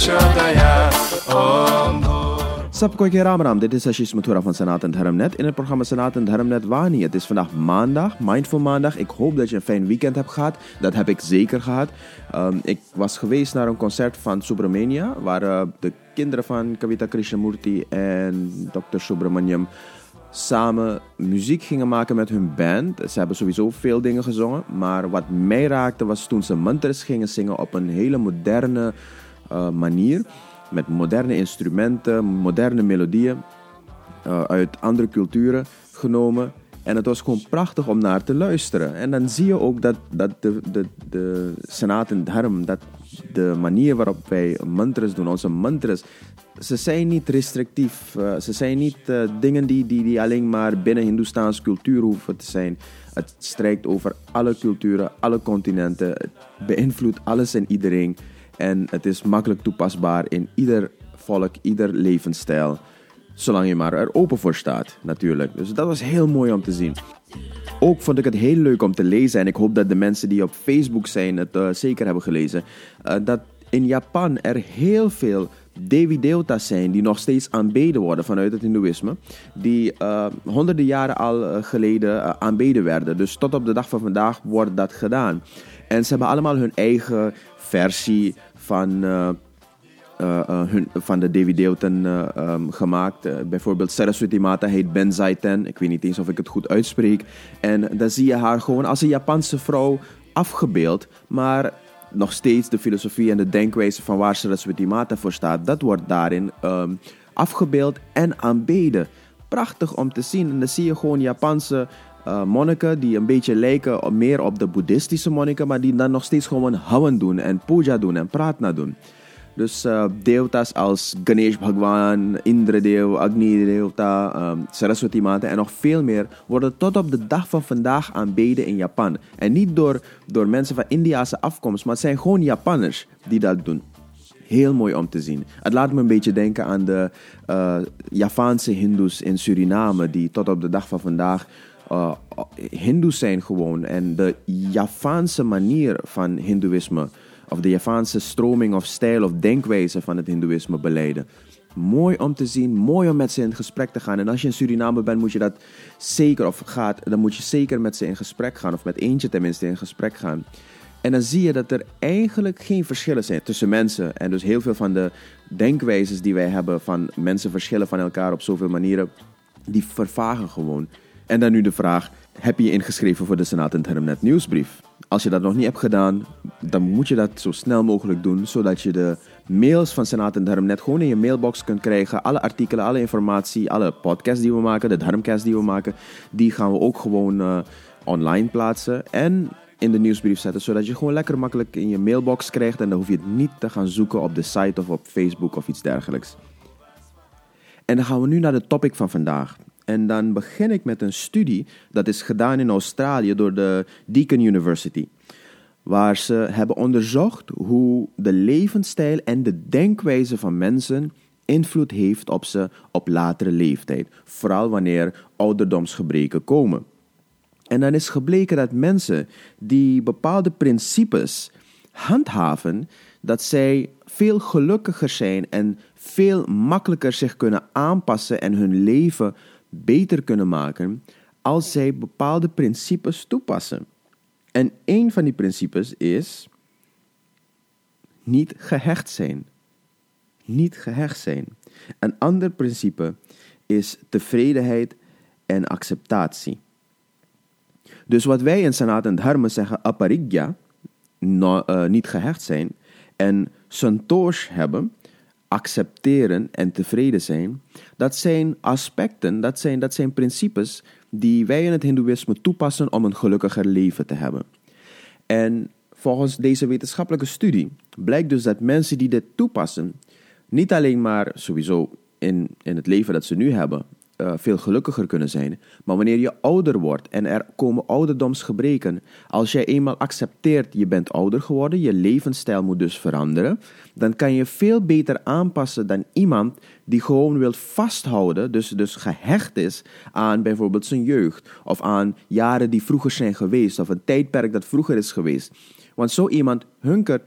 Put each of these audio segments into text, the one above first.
Chodaya Om Sapko Ram, dit is Ashish Mathura van Sanat en Dharmnet in het programma Sanat en Dharmnet Wani. Het is vandaag maandag, Mindful Maandag. Ik hoop dat je een fijn weekend hebt gehad. Dat heb ik zeker gehad. Um, ik was geweest naar een concert van Subramania, waar uh, de kinderen van Kavita Krishnamurti en Dr. Subramaniam samen muziek gingen maken met hun band. Ze hebben sowieso veel dingen gezongen, maar wat mij raakte was toen ze mantras gingen zingen op een hele moderne manier met moderne instrumenten, moderne melodieën uh, uit andere culturen genomen. En het was gewoon prachtig om naar te luisteren. En dan zie je ook dat, dat de, de, de Senaat en Dharm, dat de manier waarop wij mantras doen, onze mantras, ze zijn niet restrictief. Uh, ze zijn niet dingen die, die, die alleen maar binnen Hindoestaanse cultuur hoeven te zijn. Het strijkt over alle culturen, alle continenten. Het beïnvloedt alles en iedereen. En het is makkelijk toepasbaar in ieder volk, ieder levensstijl. Zolang je maar er open voor staat, natuurlijk. Dus dat was heel mooi om te zien. Ook vond ik het heel leuk om te lezen. En ik hoop dat de mensen die op Facebook zijn het uh, zeker hebben gelezen. Uh, dat in Japan er heel veel Devi Deotas zijn die nog steeds aanbeden worden vanuit het Hindoeïsme. Die uh, honderden jaren al geleden aanbeden werden. Dus tot op de dag van vandaag wordt dat gedaan. En ze hebben allemaal hun eigen versie van, uh, uh, hun, van de DVD-ten um, gemaakt. bijvoorbeeld Saraswati Mata heet Benzaiten. Ik weet niet eens of ik het goed uitspreek. En dan zie je haar gewoon als een Japanse vrouw afgebeeld. Maar nog steeds de filosofie en de denkwijze van waar Saraswati Mata voor staat, dat wordt daarin um, afgebeeld en aanbeden. Prachtig om te zien. En dan zie je gewoon Japanse uh, monniken die een beetje lijken meer op de boeddhistische monniken, maar die dan nog steeds gewoon hawan doen en puja doen en pratna doen. Dus uh, deotas als Ganesh Bhagwan, Indradev, Agni Devta, um, Saraswati Mata en nog veel meer worden tot op de dag van vandaag aanbeden in Japan. En niet door, door mensen van Indiase afkomst, maar het zijn gewoon Japanners die dat doen. Heel mooi om te zien. Het laat me een beetje denken aan de uh, Javaanse Hindoes in Suriname, die tot op de dag van vandaag uh, Hindoes zijn gewoon. En de Javaanse manier van Hindoeïsme, of de Javaanse stroming of stijl of denkwijze van het Hindoeïsme beleiden. Mooi om te zien, mooi om met ze in gesprek te gaan. En als je in Suriname bent, moet je dat zeker, of gaat, dan moet je zeker met ze in gesprek gaan, of met eentje tenminste in gesprek gaan. En dan zie je dat er eigenlijk geen verschillen zijn tussen mensen. En dus heel veel van de denkwijzes die wij hebben van mensen verschillen van elkaar op zoveel manieren, die vervagen gewoon. En dan nu de vraag: heb je je ingeschreven voor de Senaat Internet nieuwsbrief? Als je dat nog niet hebt gedaan, dan moet je dat zo snel mogelijk doen, zodat je de mails van Senaat Internet gewoon in je mailbox kunt krijgen. Alle artikelen, alle informatie, alle podcasts die we maken, de Dharmcast die we maken, die gaan we ook gewoon uh, online plaatsen en in de nieuwsbrief zetten, zodat je gewoon lekker makkelijk in je mailbox krijgt en dan hoef je het niet te gaan zoeken op de site of op Facebook of iets dergelijks. En dan gaan we nu naar de topic van vandaag. En dan begin ik met een studie dat is gedaan in Australië door de Deakin University. Waar ze hebben onderzocht hoe de levensstijl en de denkwijze van mensen invloed heeft op ze op latere leeftijd. Vooral wanneer ouderdomsgebreken komen. En dan is gebleken dat mensen die bepaalde principes handhaven, dat zij veel gelukkiger zijn en veel makkelijker zich kunnen aanpassen en hun leven beter kunnen maken als zij bepaalde principes toepassen. En een van die principes is niet gehecht zijn. Niet gehecht zijn. Een ander principe is tevredenheid en acceptatie. Dus wat wij in Sanat en Dharma zeggen, aparigya, uh, niet gehecht zijn, en santosh hebben, accepteren en tevreden zijn, dat zijn aspecten, dat zijn, dat zijn principes die wij in het Hindoeïsme toepassen om een gelukkiger leven te hebben. En volgens deze wetenschappelijke studie blijkt dus dat mensen die dit toepassen, niet alleen maar sowieso in, in het leven dat ze nu hebben, uh, veel gelukkiger kunnen zijn. Maar wanneer je ouder wordt en er komen ouderdomsgebreken, als jij eenmaal accepteert je bent ouder geworden, je levensstijl moet dus veranderen, dan kan je veel beter aanpassen dan iemand die gewoon wil vasthouden, dus, dus gehecht is aan bijvoorbeeld zijn jeugd of aan jaren die vroeger zijn geweest of een tijdperk dat vroeger is geweest. Want zo iemand hunkert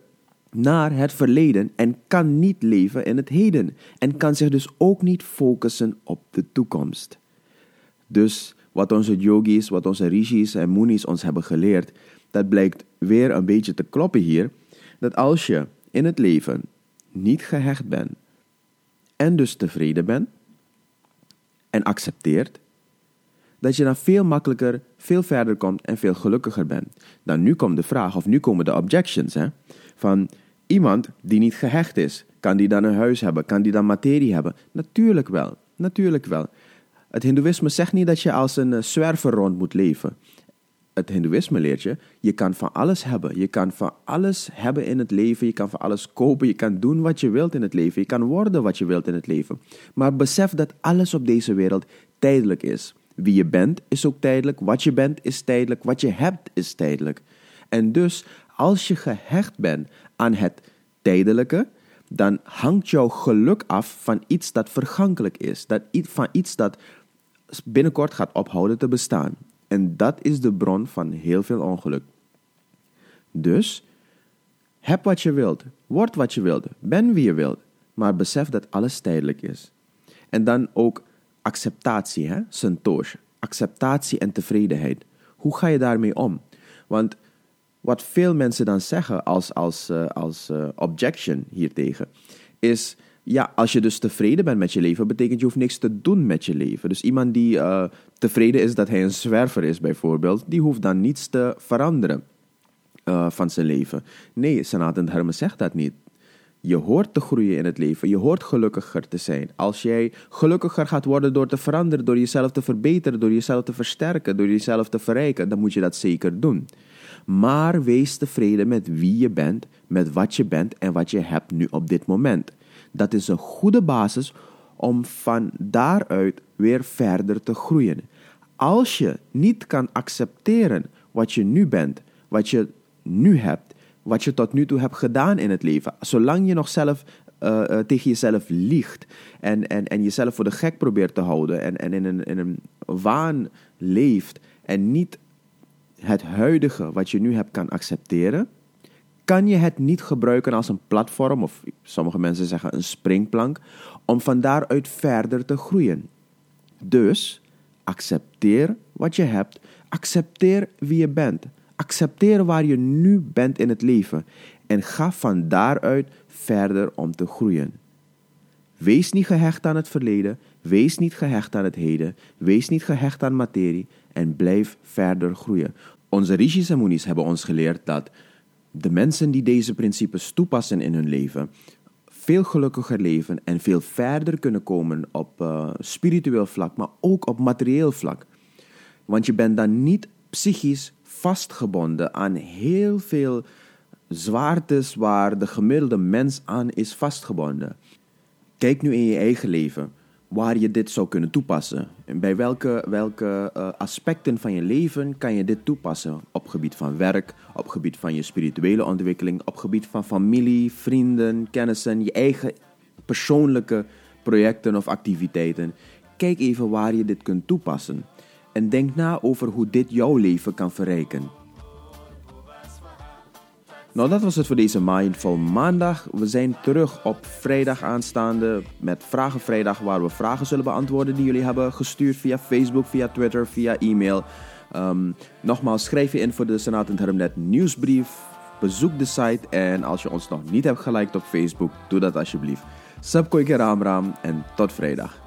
naar het verleden en kan niet leven in het heden. En kan zich dus ook niet focussen op de toekomst. Dus wat onze yogis, wat onze rishis en munis ons hebben geleerd, dat blijkt weer een beetje te kloppen hier. Dat als je in het leven niet gehecht bent en dus tevreden bent en accepteert, dat je dan veel makkelijker, veel verder komt en veel gelukkiger bent. Dan nu komt de vraag, of nu komen de objections, hè, van iemand die niet gehecht is. Kan die dan een huis hebben? Kan die dan materie hebben? Natuurlijk wel, natuurlijk wel. Het Hindoeïsme zegt niet dat je als een eh, zwerver rond moet leven. Het Hindoeïsme leert je, je kan van alles hebben. Je kan van alles hebben in het leven. Je kan van alles kopen. Je kan doen wat je wilt in het leven. Je kan worden wat je wilt in het leven. Maar besef dat alles op deze wereld tijdelijk is. Wie je bent is ook tijdelijk. Wat je bent is tijdelijk. Wat je hebt is tijdelijk. En dus, als je gehecht bent aan het tijdelijke, dan hangt jouw geluk af van iets dat vergankelijk is. Dat, van iets dat binnenkort gaat ophouden te bestaan. En dat is de bron van heel veel ongeluk. Dus, heb wat je wilt, word wat je wilt, ben wie je wilt, maar besef dat alles tijdelijk is. En dan ook acceptatie, hè? santosh, acceptatie en tevredenheid. Hoe ga je daarmee om? Want wat veel mensen dan zeggen als, als, uh, als uh, objection hiertegen, is ja, als je dus tevreden bent met je leven, betekent je hoeft niks te doen met je leven. Dus iemand die uh, tevreden is dat hij een zwerver is, bijvoorbeeld, die hoeft dan niets te veranderen van zijn leven. Nee, Sanatan Dharma zegt dat niet. Je hoort te groeien in het leven. Je hoort gelukkiger te zijn. Als jij gelukkiger gaat worden door te veranderen, door jezelf te verbeteren, door jezelf te versterken, door jezelf te verrijken, dan moet je dat zeker doen. Maar wees tevreden met wie je bent, met wat je bent en wat je hebt nu op dit moment. Dat is een goede basis om van daaruit weer verder te groeien. Als je niet kan accepteren wat je nu bent, wat je nu hebt, wat je tot nu toe hebt gedaan in het leven, zolang je nog zelf uh, uh, tegen jezelf liegt en, en, en jezelf voor de gek probeert te houden en, en in, een, in een waan leeft en niet het huidige wat je nu hebt kan accepteren, kan je het niet gebruiken als een platform, of sommige mensen zeggen een springplank, om van daaruit verder te groeien. Dus accepteer wat je hebt, accepteer wie je bent, accepteer waar je nu bent in het leven en ga van daaruit verder om te groeien. Wees niet gehecht aan het verleden, wees niet gehecht aan het heden, wees niet gehecht aan materie en blijf verder groeien. Onze rishis en munis hebben ons geleerd dat de mensen die deze principes toepassen in hun leven veel gelukkiger leven en veel verder kunnen komen op uh, spiritueel vlak, maar ook op materieel vlak. Want je bent dan niet psychisch vastgebonden aan heel veel zwaartes waar de gemiddelde mens aan is vastgebonden. Kijk nu in je eigen leven waar je dit zou kunnen toepassen. En bij welke, welke uh, aspecten van je leven kan je dit toepassen? Op gebied van werk, op gebied van je spirituele ontwikkeling, op gebied van familie, vrienden, kennissen, je eigen persoonlijke projecten of activiteiten. Kijk even waar je dit kunt toepassen. En denk na over hoe dit jouw leven kan verrijken. Nou, dat was het voor deze Mindful Maandag. We zijn terug op vrijdag aanstaande met Vragen Vrijdag, waar we vragen zullen beantwoorden die jullie hebben gestuurd via Facebook, via Twitter, via e-mail. Um, nogmaals, schrijf je in voor de Senaat Internet nieuwsbrief. Bezoek de site en als je ons nog niet hebt geliked op Facebook, doe dat alsjeblieft. Subkoike Raam Raam en tot vrijdag.